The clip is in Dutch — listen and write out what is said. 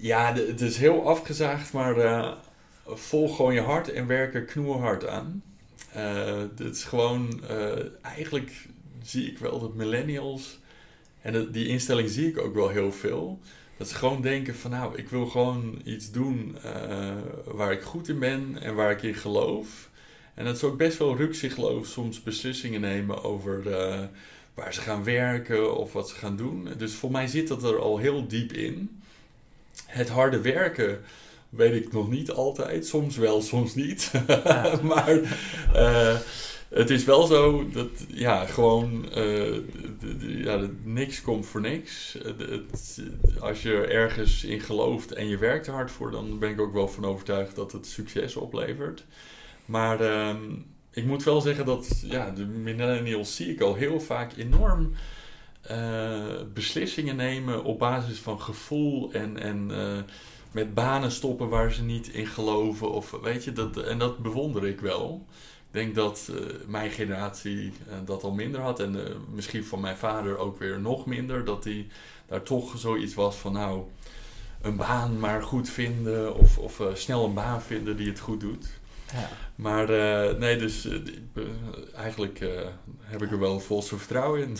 Ja, het is heel afgezaagd, maar eh, volg gewoon je hart en werk er knoerhard aan. Eh dit is gewoon, eh, eigenlijk zie ik wel dat millennials, en die instelling zie ik ook wel heel veel, dat ze gewoon denken van nou, ik wil gewoon iets doen eh, waar ik goed in ben en waar ik in geloof. En dat ze ook best wel rukzichtloos soms beslissingen nemen over eh, waar ze gaan werken of wat ze gaan doen. Dus voor mij zit dat er al heel diep in. Het harde werken weet ik nog niet altijd. Soms wel, soms niet. Ja. maar eh, het is wel zo dat, ja, gewoon, eh, ja, niks komt voor niks. Het- als je ergens in gelooft en je werkt er hard voor, dan ben ik ook wel van overtuigd dat het succes oplevert. Maar ehm, ik moet wel zeggen dat ja, de millennials zie ik al heel vaak enorm beslissingen nemen op basis van gevoel en, en eh, met banen stoppen waar ze niet in geloven. Of, weet je, dat, en dat bewonder ik wel. Ik denk dat eh, mijn generatie eh, dat al minder had. En eh, misschien van mijn vader ook weer nog minder. Dat hij daar toch zoiets was van nou, een baan maar goed vinden. Of, of eh, snel een baan vinden die het goed doet. Ja. Maar eh, nee, dus eh, eigenlijk eh, heb ik er wel volste vertrouwen in.